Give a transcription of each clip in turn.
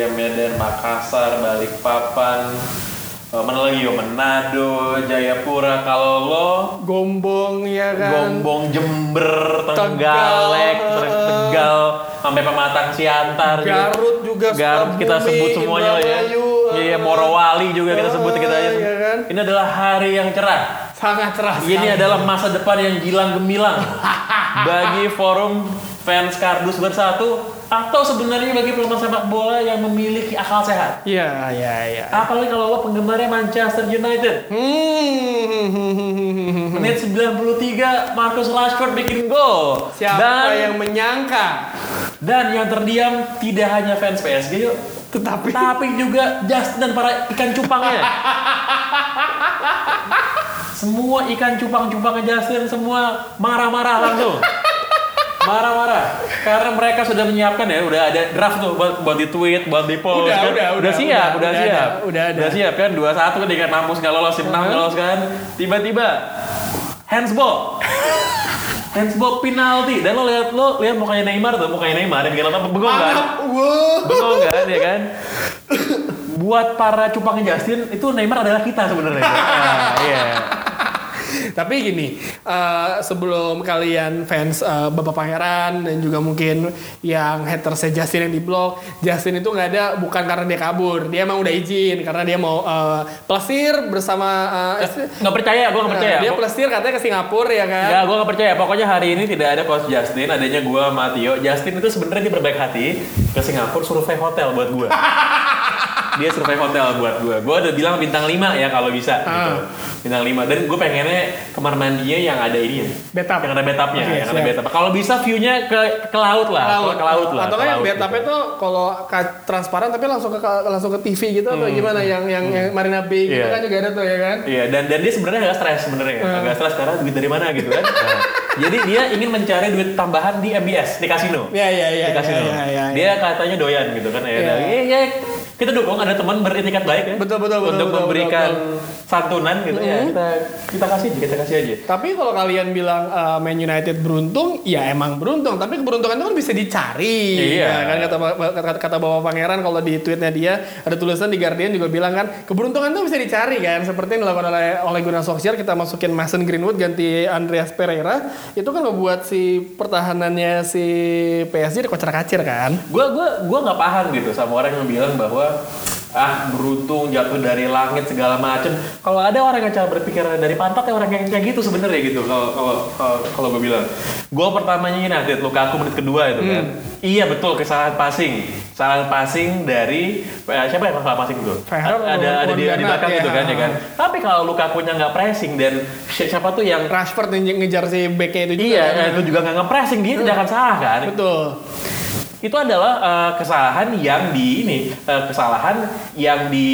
Surabaya, Medan, Makassar, Balikpapan eh, Mana lagi yo, Manado, Jayapura Kalau lo Gombong ya kan. Gombong, Jember, Tenggalek, eh. Tegal Sampai Pematang Siantar. Garut juga, Garut kita sebut semuanya lah ya Iya, eh. Morowali juga kita sebut kita aja Iya kan? Ini adalah hari yang cerah Sangat cerah. ini sekali. adalah masa depan yang gilang gemilang bagi forum fans kardus bersatu atau sebenarnya bagi penggemar sepak bola yang memiliki akal sehat. Iya, iya, iya. Apalagi kalau lo penggemarnya Manchester United. Hmm. Menit 93 Marcus Rashford bikin gol. Siapa dan, yang menyangka? dan yang terdiam tidak hanya fans PSG yuk, Tetapi tapi juga Justin dan para ikan cupangnya. semua ikan cupang-cupangnya Justin semua marah-marah langsung. Marah-marah karena mereka sudah menyiapkan ya, udah ada draft tuh buat buat di tweet, buat di post. Udah, kan. udah, udah, siap, udah, udah, udah siap, ada, udah ada. siap kan dua satu kan dengan Namus nggak lolos, tim enam lolos kan. Tiba-tiba handsball. handsball penalti dan lo lihat lo lihat mukanya Neymar tuh mukanya Neymar yang apa bengong kan bengong kan ya kan buat para cupangnya Justin itu Neymar adalah kita sebenarnya nah, iya Tapi gini, eh, sebelum kalian fans eh, Bapak Pangeran dan juga mungkin yang haters Justin yang di blog, Justin itu nggak ada bukan karena dia kabur, dia emang udah izin karena dia mau eh, plesir bersama eh, nggak percaya gue nggak percaya dia plesir katanya ke Singapura ya kan? Enggak, gue gak percaya. Pokoknya hari ini tidak ada coach Justin, adanya gue sama Tio. Justin itu sebenarnya dia berbaik hati ke Singapura survei hotel buat gue. dia survei hotel buat gue. Gue udah bilang bintang 5 ya kalau bisa gitu. Ah. Bintang 5 dan gue pengennya kamar mandinya yang ada ini ya. Bathtub. Yang ada bathtubnya, Oke, yang ada bathtub. Kalau bisa view-nya ke ke laut lah, Laut. ke laut lah. Atau ke kan yang bathtubnya gitu. tuh kalau ka- transparan tapi langsung ke langsung ke TV gitu atau gimana yang yang, yang Marina Bay gitu Hmm. Iya. kan juga ada tuh ya kan? Iya, dan dan dia sebenarnya agak stres sebenarnya, Hmm. agak stres karena duit dari mana gitu kan. Nah, jadi dia ingin mencari duit tambahan di MBS, di kasino. Iya iya iya. di kasino. iya, iya. Dia katanya doyan gitu kan ya. Iya. Iya, iya. Kita dukung ada teman beretikat baik ya. Betul, betul, betul, Untuk betul, memberikan betul, santunan gitu ya. Kita kita kasih aja, kita kasih aja. Tapi kalau kalian bilang uh, Man United beruntung, ya emang beruntung. Tapi keberuntungan itu kan bisa dicari. Iya. Ya, kan kata, kata kata Bapak Pangeran kalau di tweetnya dia ada tulisan di Guardian juga bilang kan keberuntungan itu bisa dicari kan. Seperti yang dilakukan oleh oleh Gunnar Solskjaer kita masukin Mason Greenwood ganti Andreas Pereira itu kan ngebuat si pertahanannya si PSG dikocar-kacir kan. Gua gua gua nggak paham gitu sama orang yang bilang bahwa ah beruntung jatuh dari langit segala macem. Kalau ada orang yang cara berpikir dari pantat ya orang yang kayak gitu sebenarnya gitu. Kalau kalau kalau- gue bilang, gol pertamanya United Lukaku menit kedua itu kan. Iya betul kesalahan passing, kesalahan passing dari eh, siapa yang salah passing itu? Ada ada di, di belakang ya. gitu kan ya kan. Tapi kalau Lukaku-nya nggak pressing dan si- siapa tuh yang Rashford ngejar si backnya itu juga. iya kan. itu juga nggak nge-pressing dia tidak akan salah kan Betul. Itu adalah eh, kesalahan yang di ini eh, kesalahan yang di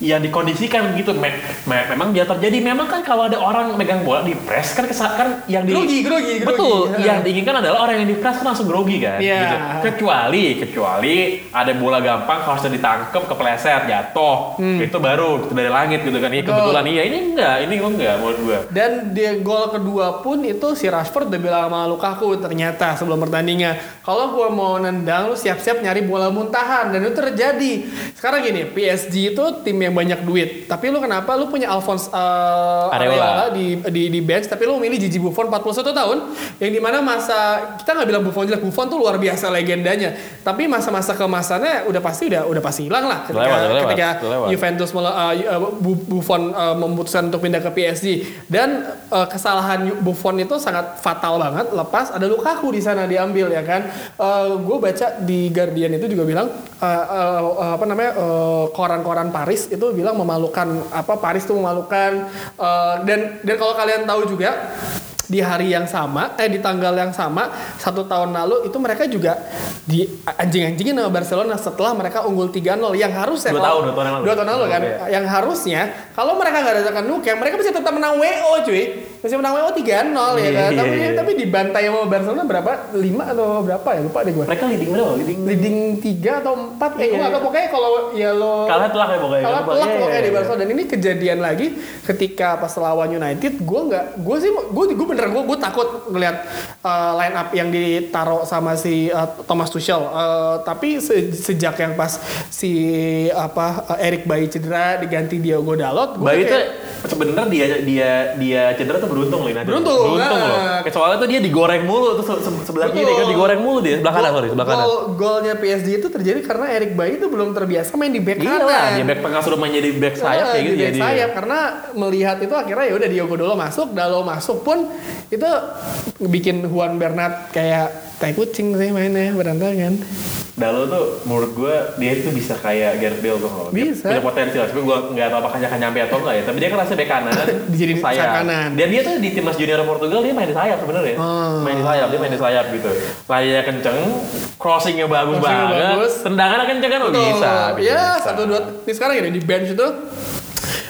yang dikondisikan gitu Me- me- memang dia terjadi memang kan kalau ada orang megang bola di press kan kesalahan yang di Grogi, grogi, grogi. betul Ya. yang diinginkan adalah orang yang di press kan langsung grogi kan Iya. gitu. kecuali kecuali ada bola gampang harusnya ditangkep kepleset jatuh itu baru gitu, dari langit gitu kan ini Hmm. Betul. kebetulan iya ini enggak ini enggak menurut gua Dan dia gol kedua pun itu si Rashford udah bilang sama Lukaku ternyata sebelum pertandingan. Kalau gua mau nendang lu siap-siap nyari bola muntahan dan itu terjadi. Sekarang gini, PSG itu tim yang banyak duit. Tapi lu kenapa lu punya Alphonse uh, Areola. Areola di, di di bench tapi lu milih Gigi Buffon 41 tahun yang di mana masa kita nggak bilang Buffon jelek Buffon tuh luar biasa legendanya tapi masa-masa kemasannya udah pasti udah udah pasti hilang lah ketika Lewat, lewat, ketika lewat. Juventus uh, Bu- Buffon uh, memutuskan untuk pindah ke PSG dan uh, kesalahan Buffon itu sangat fatal banget lepas ada Lukaku di sana diambil ya kan uh, gue gue baca di Guardian itu juga bilang uh, uh, uh, apa namanya uh, koran-koran Paris itu bilang memalukan apa Paris tuh memalukan uh, dan dan kalau kalian tahu juga di hari yang sama, eh di tanggal yang sama satu tahun lalu itu mereka juga di anjing-anjingin sama Barcelona setelah mereka unggul 3-0 yang harusnya Dua tahun, dua tahun lalu. dua tahun lalu kan Oke. yang harusnya kalau mereka nggak datangkan Nukem mereka bisa tetap menang WO cuy masih menang WO 3-0 ya kan tapi iya. tapi dibantai sama Barcelona berapa 5 atau berapa ya lupa deh gue Mereka leading berapa? Leading leading 3 atau 4 eh gue nggak tahu iya. pokoknya kalau ya lo kalah telak ya pokoknya. kalah telak pokoknya iya, di. Barcelona dan ini kejadian lagi ketika pas lawan United gue nggak gue sih gue gue beneran gue gue takut ngelihat uh, line up yang ditaruh sama si uh, Thomas Tuchel Uh, tapi se- sejak yang pas si apa uh, Eric Bailly cedera diganti Diogo Dalot Bayi itu kayak- sebenarnya dia dia dia cedera tuh beruntung loh ini. Beruntung, beruntung nah. loh. Soalnya tuh dia digoreng mulu tuh se- se- sebelah Betul. kiri kan digoreng mulu dia sebelah kanan sorry sebelah kanan. Gol golnya PSG itu terjadi karena Eric Bailly itu belum terbiasa main di back Iya kanan. lah, dia back tengah sudah main jadi back sayap Ah, kayak gitu jadi. sayap karena melihat itu akhirnya ya udah Diogo Dalo masuk, Dalo masuk pun itu bikin Juan Bernat kayak tai kucing sih mainnya berantakan. Dalo tuh menurut gue dia itu bisa kayak Gareth Bale tuh kalau Bisa. punya potensi lah. Tapi gue nggak tahu apakah dia akan nyampe atau enggak ya. Tapi dia kan rasa bek kanan, Jadi di sayap. kanan. Dan dia tuh di timnas junior Portugal dia main di sayap sebenarnya. Oh. Main di sayap, dia main di sayap gitu. Larinya kenceng, crossingnya bagus Crossingnya banget, bagus. tendangannya kenceng kan oh, Betul. bisa. Ya bisa. satu dua. Ini sekarang ini di bench itu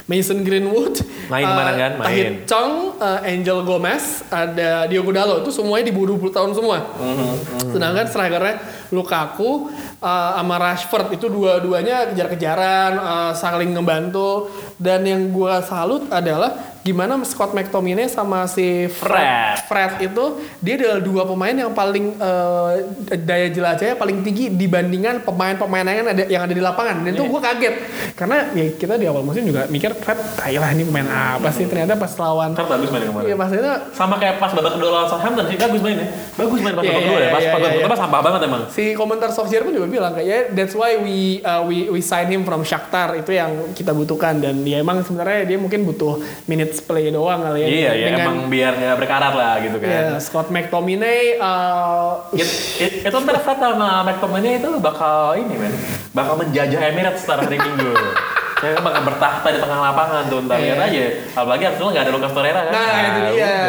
Mason Greenwood, Main mana kan? Main. Tahith Chong, eh, Angel Gomez, ada Diogo Dalo itu semuanya di bawah 20 tahun semua. Mhm, Sedangkan strikernya Lukaku eh, sama Rashford itu dua-duanya kejar-kejaran, eh, saling ngebantu. Dan yang gua salut adalah gimana Scott McTominay sama si Fred, Fred itu dia adalah dua pemain yang paling eh, daya jelajahnya paling tinggi dibandingkan pemain-pemain yang ada yang ada di lapangan. Dan itu Iya. gue kaget karena ya kita di awal musim juga mikir Fred, ayolah ini pemain apa sih? Ternyata pas lawan Kan bagus main kemarin. Iya pas itu Sama kayak pas babak kedua lawan Southampton sih bagus mainnya. Bagus main pas Iya, babak iya, kedua ya. Pas iya, babak iya, pertama sampah banget emang. si komentar Solskjaer pun juga bilang kayak ya that's why we uh, we we sign him from Shakhtar itu yang kita butuhkan dan ya emang sebenarnya dia mungkin butuh minutes play doang kali ya. Iya, ya dengan emang biar nggak berkarat lah gitu kan. ya, Scott McTominay uh, It, it, itu ntar Fred sama McTominay itu bakal ini men. Bakal menjajah Emirates ntar hari Minggu ya bakal bertahta di tengah lapangan tuh ntar lihat aja apalagi Arsenal nggak ada Lucas Torreira kan Iya. Nah, itu dia. udah.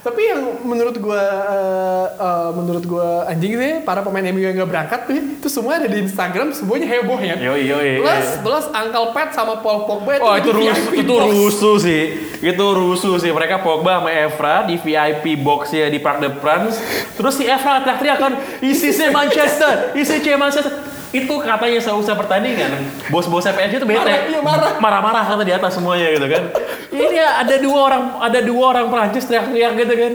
Tapi yang menurut gua uh, uh, menurut gua anjing sih para pemain MU yang nggak berangkat tuh itu semua ada di Instagram semuanya heboh ya. Yoi, yoi. Plus plus Uncle Pat sama Paul Pogba Oh itu di rusuh, VIP itu box. rusuh sih. Itu rusuh sih. Mereka Pogba sama Evra di VIP boxnya di Parc de France. Terus si Evra teriak-teriak kan, ICC Manchester, ICC Manchester. Itu katanya seusai pertandingan. Bos-bosnya PSG itu bete. Marah, iya, marah. Marah-marah kata di atas semuanya gitu kan. Ini ada dua orang, ada dua orang Prancis teriak-teriak gitu kan.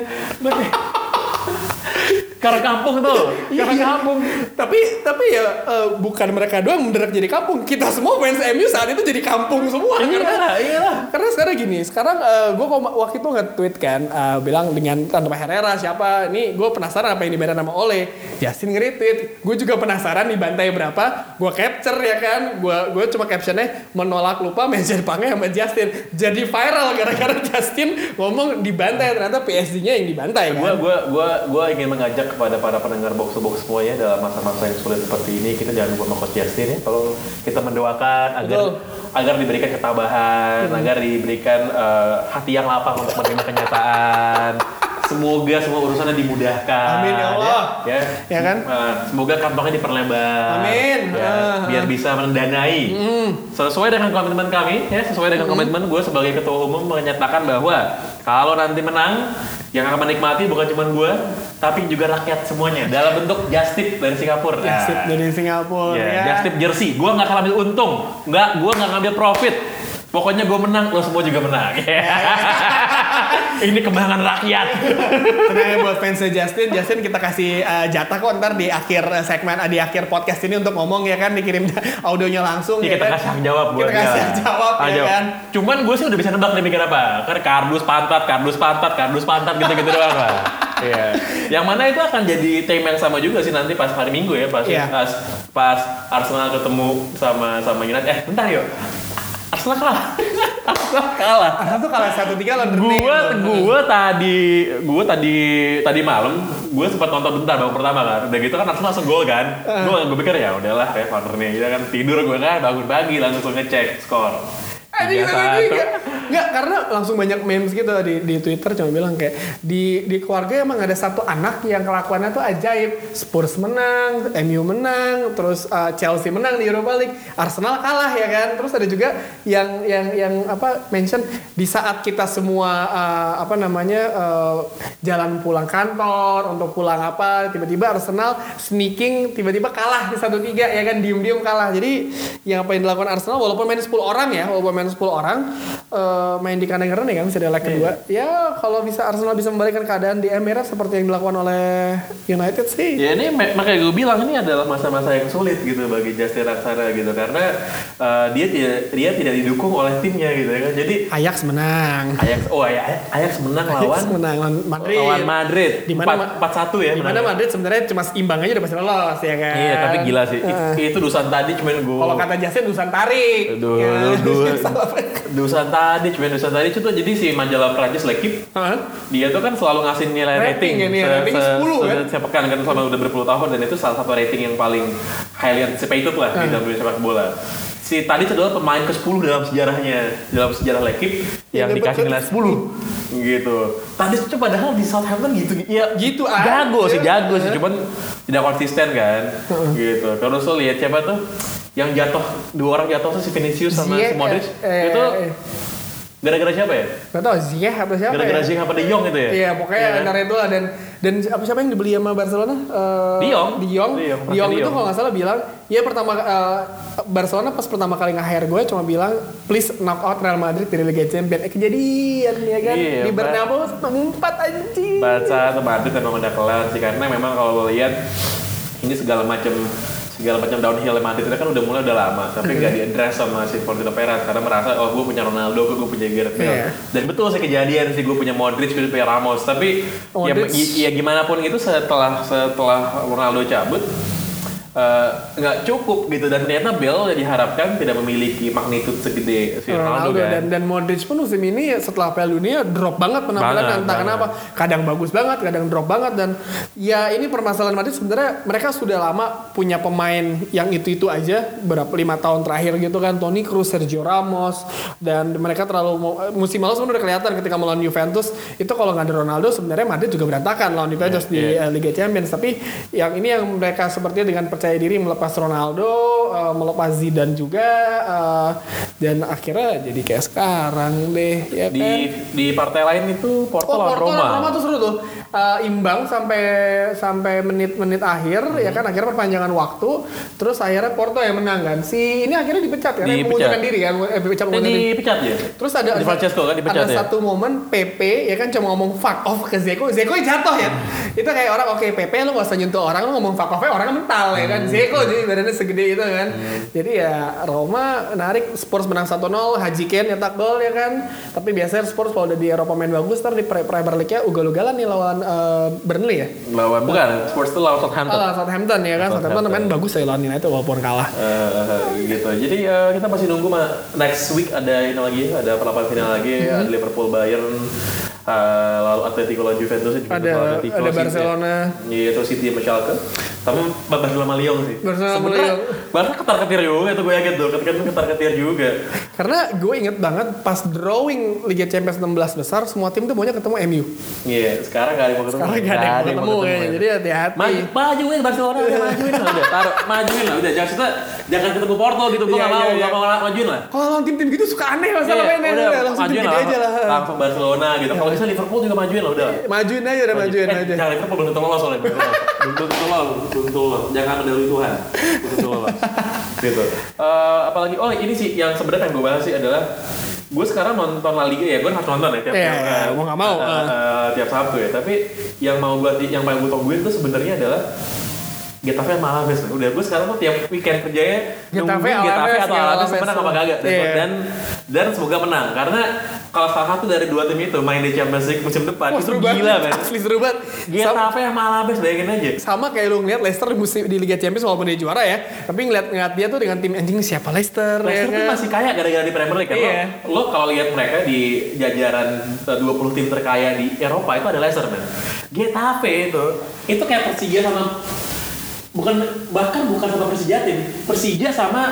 Karena kampung tuh, karena Iya. kampung. tapi tapi ya eh, bukan mereka doang mendadak jadi kampung. Kita semua fans MU saat itu jadi kampung semua Iya karena lah, iya lah. karena sekarang gini sekarang gue waktu itu nge-tweet kan eh, bilang dengan tanpa Herrera siapa? Ini gue penasaran apa yang dibayar nama Ole. Justin nge-retweet gue juga penasaran dibantai berapa. Gue capture ya kan? Gue gue cuma captionnya menolak lupa mention pangnya sama Justin. Jadi viral gara-gara Justin ngomong dibantai ternyata PSG-nya yang dibantai kan? Gua gua gua gua ingin mengajak kepada para pendengar box to box semuanya dalam masa-masa yang sulit seperti ini kita jangan lupa sama Coach Justin ya. Kalau kita mendoakan agar Betul. agar diberikan ketabahan, agar diberikan eh, hati yang lapang untuk menerima kenyataan. Semoga semua urusannya dimudahkan. Amin, ya Allah. Ya, Ya kan? Eh, semoga kantongnya diperlebar. Amin. Ya, Ah. biar bisa mendanai. Sesuai dengan komitmen kami, ya, sesuai dengan komitmen gue sebagai ketua umum menyatakan bahwa kalau nanti menang, yang akan menikmati bukan cuma gue, tapi juga rakyat semuanya dalam bentuk just tip dari Singapura. Nah, dari Singapura ya, ya. just tip jersey. Gue nggak akan ambil untung, nggak, gue nggak ngambil profit. Pokoknya gue menang, lo semua juga menang. Ini kembangan rakyat. Tenang ya buat fans Justin, Justin kita kasih uh, jatah kok ntar di akhir segmen uh, di akhir podcast ini untuk ngomong ya kan dikirim audionya langsung Iya ya kita kan. kasih jawab buat Kita kasih jawab ya kan. Cuman gue sih udah bisa nebak nih mikir apa. Kan kardus pantat, kardus pantat, kardus pantat gitu-gitu doang lah. Iya. Yang mana itu akan jadi tema yang sama juga sih nanti pas hari Minggu ya pas Iya. pas, pas Arsenal ketemu sama sama United. Eh bentar yuk. Arsenal kalah. Arsenal kalah. Arsenal tuh kalah satu tiga lawan. Gua gua tadi gua tadi tadi malam gua sempat nonton bentar babak pertama kan. Udah gitu kan Arsenal langsung gol kan. Gua gua pikir ya udahlah ya corner nih. Ya kan tidur gua kan bangun pagi langsung ngecek skor. Anjing Tiga satu. Enggak, karena langsung banyak memes gitu di, di Twitter cuma bilang kayak di di keluarga emang ada satu anak yang kelakuannya tuh ajaib. Spurs menang, MU menang, terus uh, Chelsea menang di Europa League, Arsenal kalah ya kan. Terus ada juga yang yang yang apa mention di saat kita semua uh, apa namanya uh, jalan pulang kantor untuk pulang apa tiba-tiba Arsenal sneaking tiba-tiba kalah di satu tiga ya kan diem-diem kalah. Jadi yang apa yang dilakukan Arsenal walaupun main 10 orang ya, walaupun main 10 orang eh, main di kandang ya kan bisa di leg kedua. Ya kalau bisa Arsenal bisa membalikan keadaan di Emirates seperti yang dilakukan oleh United sih. Ya ini makanya gue bilang ini adalah masa-masa yang sulit gitu bagi Justin Aksara gitu karena uh, dia tidak dia tidak didukung oleh timnya gitu ya kan. Jadi Ajax menang. Ajax oh Ajax, Ajax menang lawan Ajax menang lawan Madrid. lawan Madrid. Di mana Empat- Ma- empat satu ya. Di mana. Madrid sebenarnya cuma imbang aja udah pasti lolos ya kan. Iya tapi gila sih. Eh. Itu Dusan tadi cuman gue. Kalau kata Justin Dusan tarik. Aduh, Ya. Dusan tadi cuman Dusan tadi itu jadi si majalah Prancis L'Equipe Hah? dia tuh kan selalu ngasih nilai Rating rating, ya, rating 10 kan? kan selama udah berpuluh tahun dan itu salah satu rating yang paling highly anticipated lah Hmm. di dalam dunia sepak bola. Si tadi adalah pemain ke-10 dalam sejarahnya, dalam sejarah Lekip yang Yang dikasih nilai 10 gitu. Tadi tuh padahal di Southampton gitu, ya Gitu jago aja. sih jago sih, cuman tidak konsisten kan, gitu. Terus lo lihat siapa tuh yang jatuh dua orang jatuh tuh si Vinicius sama Ziyech, si Modric eh, itu eh, gara-gara siapa ya? Gak tau Ziyech atau siapa Gara-gara ya? Ziyech apa De Jong itu ya? Iya pokoknya kan? antara itu lah dan dan apa siapa yang dibeli sama Barcelona? Eh, De Jong. De Jong. De Jong, De Jong De itu kalau nggak salah bilang, ya pertama eh, Barcelona pas pertama kali nge-hire gue cuma bilang please knock out Real Madrid dari Liga Champions. Eh kejadian ya kan Iya, di. Bernabeu empat anjing. baca atau Madrid memang udah kelar sih karena memang kalau lo lihat ini segala macam segala macam downhill Madrid itu kan udah mulai udah lama tapi nggak diadres sama si Florentino Perez karena merasa oh gue punya Ronaldo gue punya Gareth Iya. Bale dan betul sih kejadian sih gue punya Modric gue punya Ramos tapi ya, Modric. ya gimana pun itu setelah setelah Ronaldo cabut eh, nggak cukup gitu. Dan ternyata Bale diharapkan tidak memiliki magnitude segede si Ronaldo, Ronaldo kan. dan dan Modric pun musim ini setelah Piala Dunia drop banget penampilan Banget, entah banget. kenapa. Kadang bagus banget kadang drop banget. Dan ya ini permasalahan Madrid sebenarnya mereka sudah lama punya pemain yang itu itu aja. Berapa lima tahun terakhir gitu kan. Toni Kroos Sergio Ramos. Dan mereka terlalu musim lalu sebenarnya udah kelihatan ketika melawan Juventus. Itu kalau nggak ada Ronaldo sebenarnya Madrid juga berantakan lawan Juventus di iya. eh, Liga Champions. Tapi yang ini yang mereka sepertinya dengan percaya diri melepas Ronaldo eh, melepas Zidane juga eh, dan akhirnya jadi kayak sekarang deh ya di kan di partai lain itu Porto Oh, lawan Porto Roma. lawan Roma tuh seru tuh. Eh, imbang sampai sampai menit-menit akhir ya Hmm. kan akhirnya perpanjangan waktu terus akhirnya Porto yang menang kan. Si ini akhirnya dipecat kan yang Dipecat. mengundurkan diri kan eh, dipecat diri. dipecat ya? Terus ada Di Francesco kan dipecat ada ya? satu momen PP ya kan cuma ngomong fuck off ke Zeko, Zeko jatuh ya. Itu kayak orang oke PP lu gak usah nyentuh orang lu ngomong fuck off orangnya mental ya kan. Zeko jadi badannya segede itu kan. Jadi ya Roma narik Spurs menang 1-0, Haji Kane nyetak gol ya kan. Tapi biasanya Spurs kalau udah di Eropa main bagus ntar di Pre- Premier League-nya ugal-ugalan nih lawan eh, Burnley ya. Lawan bukan Spurs itu lawan Southampton. Oh, lawan Southampton ya kan. Southampton Southampton. main bagus ya lawan United walaupun kalah. Eh, gitu. Jadi eh, kita masih nunggu ma- next week ada ini lagi, ada perlapan final lagi, Mm-hmm. ada Liverpool Bayern, eh, lalu Atletico lawan Juventus juga Ada Atletico, ada. Barcelona. Iya, itu City sama Schalke. Tapi Barcelona sama Lyon sih. Barcelona sama Lyon. Barca ketar-ketir juga itu gue yakin tuh, ketika itu ketar-ketir juga. Karena gue inget banget pas drawing Liga Champions 16 besar semua tim tuh maunya ketemu MU. Iya, sekarang gak ada yang mau ketemu. Sekarang gak ada yang mau ketemu kayaknya. Jadi hati-hati. Maju, majuin Barcelona, udah majuin lah, udah taruh, majuin lah, udah jangan kita jangan ketemu Porto gitu, gue Iya, gak mau, iya, gak iya. mau majuin lah. Kalau lawan tim-tim gitu suka aneh masalah Iya, mainnya. udah, majuin lah. langsung Barcelona gitu. Kalau bisa Liverpool juga majuin lah, udah. Majuin aja udah majuin eh, aja. Jangan Liverpool belum tentu lolos soalnya, belum tentu lolos. belum tentu lolos. Jangan mendahului Tuhan, belum tentu lolos. gitu. Eh, apalagi, oh ini sih yang sebenarnya yang gue bahas sih adalah gue sekarang nonton La Liga ya, gue harus nonton ya tiap Iya, tiap, iya, eh, mau nggak mau, eh. eh, tiap Sabtu ya. Tapi yang mau gue yang paling gue tungguin tuh sebenarnya adalah Getafe sama Alaves udah gue sekarang tuh tiap weekend kerjanya Getafe, nungguin Getafe Alaves, atau ya, Alaves Alaves. menang apa kagak dan, Iya. dan dan semoga menang karena kalau salah satu dari dua tim itu main di Champions League musim depan Wah, itu seru gila banget. Asli seru banget. Getafe sama Alaves bayangin aja sama kayak lu ngeliat Leicester di, musim, di Liga Champions walaupun dia juara ya, tapi ngeliat ngeliat dia tuh dengan tim anjing siapa Leicester, Leicester ya tuh kan? masih kaya gara-gara di Premier League kan Iya. lo, lo kalau lihat mereka di jajaran eh, 20 tim terkaya di Eropa itu ada Leicester man Getafe itu itu kayak Persija sama bukan bahkan bukan sama Persija tim Persija sama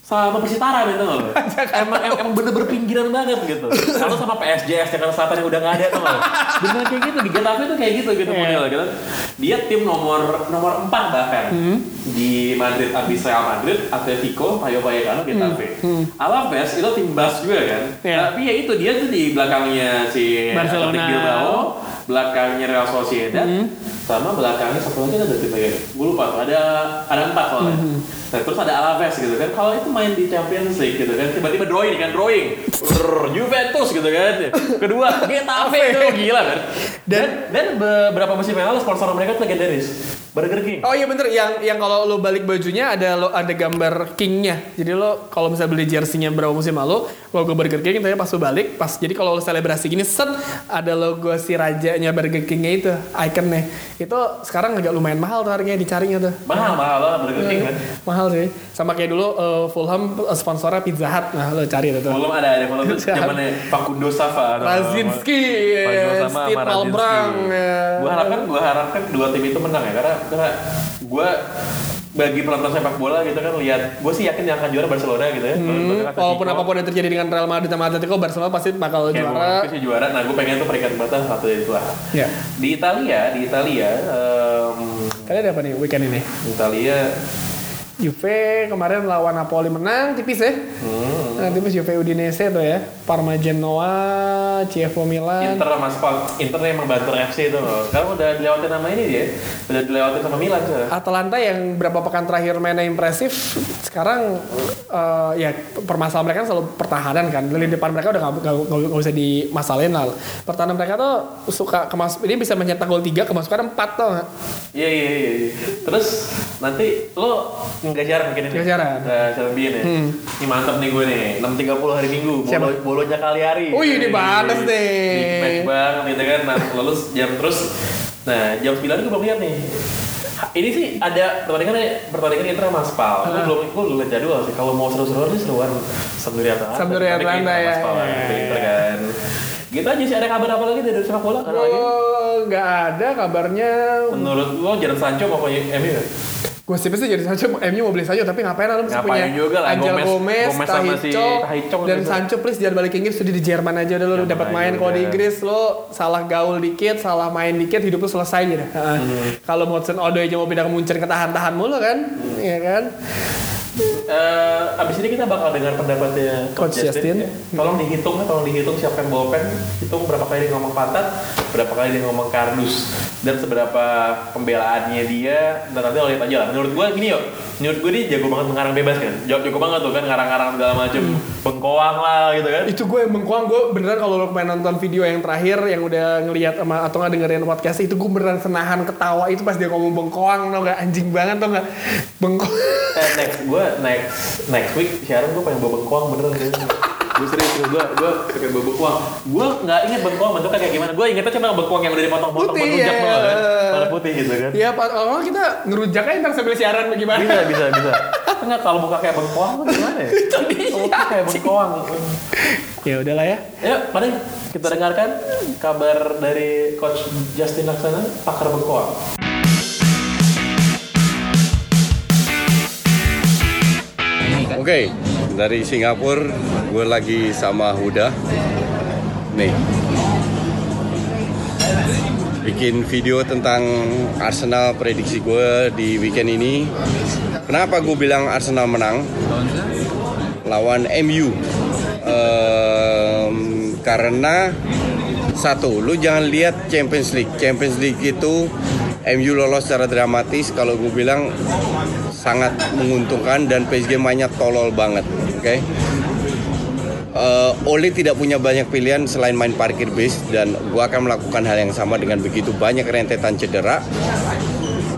sama Persitara gitu loh emang em- emang bener-bener pinggiran banget gitu kalau sama PSJS Jakarta Selatan yang udah nggak ada tuh loh bener kayak gitu di Getafe tuh kayak gitu gitu Iya. model gitu dia tim nomor nomor 4 bahkan Hmm. di Madrid abis Real Madrid Atletico Rayo Vallecano Getafe Alaves itu tim Bas juga kan Hmm. Iya. tapi ya itu dia tuh di belakangnya si Barcelona. Bilbao belakangnya Real Sociedad Hmm. Sama belakangnya satu lagi ada tim lagi gue lupa tuh ada ada empat soalnya. Hmm. nah, terus ada Alaves gitu kan. Kalau itu main di Champions League gitu kan tiba-tiba drawing kan drawing. Brrr, Juventus gitu kan. Kedua Getafe itu gila kan dan dan beberapa musim yang lalu sponsor mereka tuh legendaris. Burger King. Oh iya bener, yang yang kalau lo balik bajunya ada lo ada gambar kingnya. Jadi lo kalau misalnya beli jersinya berapa musim lalu, logo Burger King, tapi pas lo balik, pas jadi kalau lo selebrasi gini, set ada logo si rajanya Burger Kingnya itu, ikonnya. Itu sekarang agak lumayan mahal tuh harganya dicarinya tuh. mahal mahal lah Burger King kan Mahal sih. Sama kayak dulu eh, Fulham eh, sponsornya Pizza Hut. Nah, lo cari itu tuh. belum ada ada Jahat. zamannya Facundo Safa Razinski, Steve Malbrang. ya. Gue harapkan gue harapkan dua tim itu menang ya karena karena gue bagi penonton sepak bola gitu kan lihat gue sih yakin yang akan juara Barcelona gitu ya. Hmm, walaupun apa pun yang terjadi dengan Real Madrid sama Atletico, Barcelona pasti bakal Kayak juara. sih juara. Nah gue pengen tuh peringkat berapa satu dari itu lah. Ya. Di Italia, di Italia, em, Kalian ada apa nih weekend ini? Italia, Juve kemarin lawan Napoli menang tipis ya. hmm, Nah, tipis Juve Udinese tuh ya. Parma Genoa, Chievo Milan. Inter sama Spal, Inter emang banter FC itu loh. Karena udah dilewatin sama ini dia, udah dilewatin sama Milan sekarang. Atalanta yang berapa pekan terakhir mainnya impresif, sekarang eh, ya permasalahan mereka kan selalu pertahanan kan. Lini depan mereka udah nggak usah dimasalahin lah. Pertahanan mereka tuh suka kemas ini bisa mencetak gol 3 kemasukan 4 tuh? Iya iya iya. iya. Terus nanti lo nggak jarang bikin ini. Nggak jarang. Nggak jarang bikin ya. Hmm. Ini mantep nih gue nih. 6.30 hari Minggu. Bolo, bolonya kali hari. Wih, ini balas nih. Big match banget gitu kan. Nah, lalu jam terus. Nah jam 9 gue belum lihat nih. Ini sih ada pertandingan pertandingan Inter sama Spal. Gue Ah. belum gue belum lihat jadwal sih. Kalau mau seru-seruan sih seruan Sampdoria Atalanta. Sampdoria Atalanta, ya. Spal Ya, Inter ya. kan. Gitu aja sih ada kabar apa lagi dari sepak bola? Oh, nggak ada kabarnya. Menurut lo Jadon Sancho ke MU Gue sih jadi Sancho, MU mau beli Sancho tapi ngapain lu masih Ngapain punya juga lah, Angel Gomez- Gomez, Gomez dan gitu. Sancho please jangan balik ke Inggris sudah di Jerman aja udah lu dapat main kalau di. Inggris lo salah gaul dikit, salah main dikit hidup lu selesai gitu. Hmm. Kalau Hudson Odoi aja mau pindah ke Munchen ketahan-tahan mulu kan, Iya kan? Eh, abis ini kita bakal dengar pendapatnya Coach Justin. ya. Tolong dihitung, tolong dihitung siapa yang bawa pen. Hitung berapa kali ngomong pantat, berapa kali dia ngomong kardus, dan seberapa pembelaannya dia. Dan nanti lo lihat aja lah. Menurut gue gini yuk, menurut gue dia jago banget mengarang bebas kan. Jago, jago banget tuh kan ngarang-ngarang segala macem. Bengkoang lah gitu kan. Itu gue yang bengkoang gue beneran kalau lo main nonton video yang terakhir yang udah ngelihat sama atau nggak dengerin podcast itu gue beneran senahan ketawa itu pas dia ngomong bengkoang tau gak anjing banget tau gak bengkoang Eh, next gue next next week siaran gue pengen bawa bengkoang beneran gue serius serius. Gue gue pengen bawa bengkoang gue nggak inget bengkoang bentuknya kayak gimana. Gue ingetnya cuma bengkoang yang udah dipotong-potong Putih, ya. kan. Warna putih gitu kan. Ya, Pak, kalau kita ngerujak aja ntar sambil siaran bagaimana? bisa bisa bisa. Enggak kalau muka kayak bengkoang tuh gimana ya? Kalau muka kayak bengkoang. Ya udahlah ya. ya mari kita dengarkan kabar dari coach Justin Laksana pakar bengkoang. Oke, dari Singapura gue lagi sama Huda. Nih. Bikin video tentang Arsenal prediksi gue di weekend ini. Kenapa gue bilang Arsenal menang? Lawan MU. Ehm, karena satu, lu jangan lihat Champions League. Champions League itu MU lolos secara dramatis. Kalau gue bilang sangat menguntungkan dan PSG mainnya tolol banget. Oke. Eh, Oli tidak punya banyak pilihan selain main parkir base dan gua akan melakukan hal yang sama dengan begitu banyak rentetan cedera.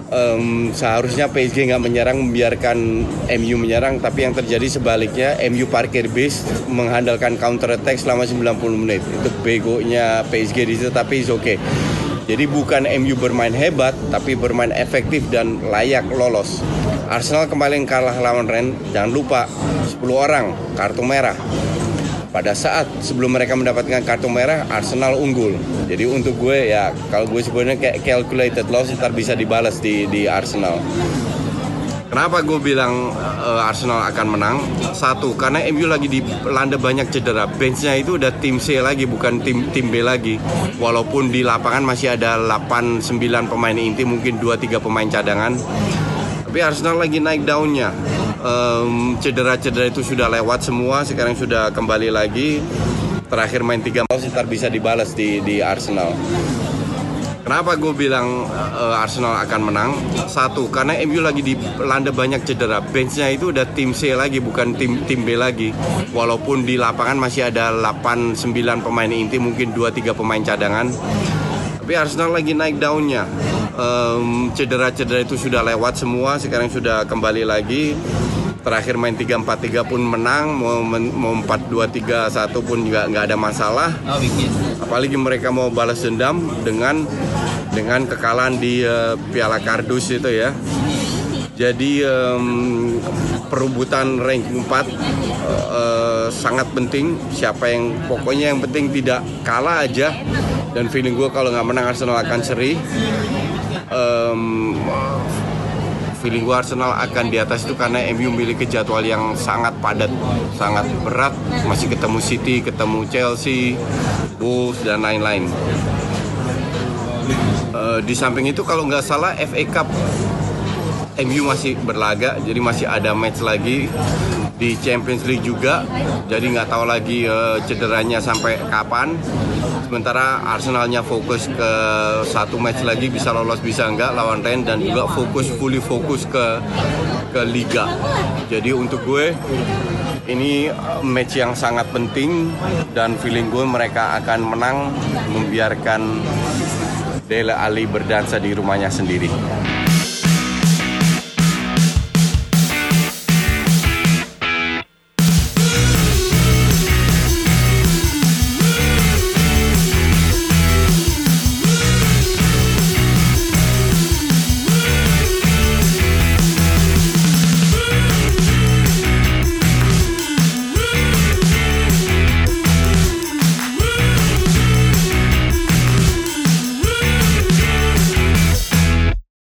em, seharusnya PSG nggak menyerang membiarkan MU menyerang tapi yang terjadi sebaliknya MU parkir base mengandalkan counter attack selama 90 menit itu begonya PSG di situ tapi oke jadi bukan MU bermain hebat tapi bermain efektif dan layak lolos Arsenal kemarin kalah lawan Rennes jangan lupa 10 orang kartu merah pada saat sebelum mereka mendapatkan kartu merah Arsenal unggul jadi untuk gue ya kalau gue sebenarnya kayak calculated loss ntar bisa dibalas di di Arsenal Kenapa gue bilang uh, Arsenal akan menang? Satu, karena MU lagi dilanda banyak cedera. Benchnya itu udah tim C lagi, bukan tim tim B lagi. Walaupun di lapangan masih ada 8-9 pemain inti, mungkin 2-3 pemain cadangan. Tapi Arsenal lagi naik daunnya. Em, cedera-cedera itu sudah lewat semua, sekarang sudah kembali lagi. Terakhir main 3 match, ntar bisa dibalas di di Arsenal. Kenapa gue bilang uh, Arsenal akan menang? Satu, karena MU lagi dilanda banyak cedera. Benchnya itu udah tim C lagi, bukan tim tim B lagi. Walaupun di lapangan masih ada 8-9 pemain inti, mungkin 2-3 pemain cadangan. Tapi Arsenal lagi naik daunnya. Em, cedera-cedera itu sudah lewat semua, sekarang sudah kembali lagi. Terakhir main 3-4-3 pun menang, mau, men- mau 4-2-3-1 pun juga nggak ada masalah apalagi mereka mau balas dendam dengan dengan kekalahan di eh, Piala Kardus itu ya. Jadi em, perebutan ranking 4 eh, eh, sangat penting. Siapa yang pokoknya yang penting tidak kalah aja. Dan feeling gue kalau nggak menang Arsenal akan seri. Em, feeling gue Arsenal akan di atas itu karena MU memiliki jadwal yang sangat padat, sangat berat. Masih ketemu City, ketemu Chelsea, Wolves dan lain-lain. Eh, di samping itu kalau nggak salah FA Cup MU masih berlaga, jadi masih ada match lagi di Champions League juga. Jadi nggak tahu lagi eh, cederanya sampai kapan. Sementara Arsenalnya fokus ke satu match lagi bisa lolos bisa enggak lawan Rennes dan juga fokus fully fokus ke ke liga. Jadi untuk gue ini match yang sangat penting dan feeling gue mereka akan menang membiarkan Dele Ali berdansa di rumahnya sendiri.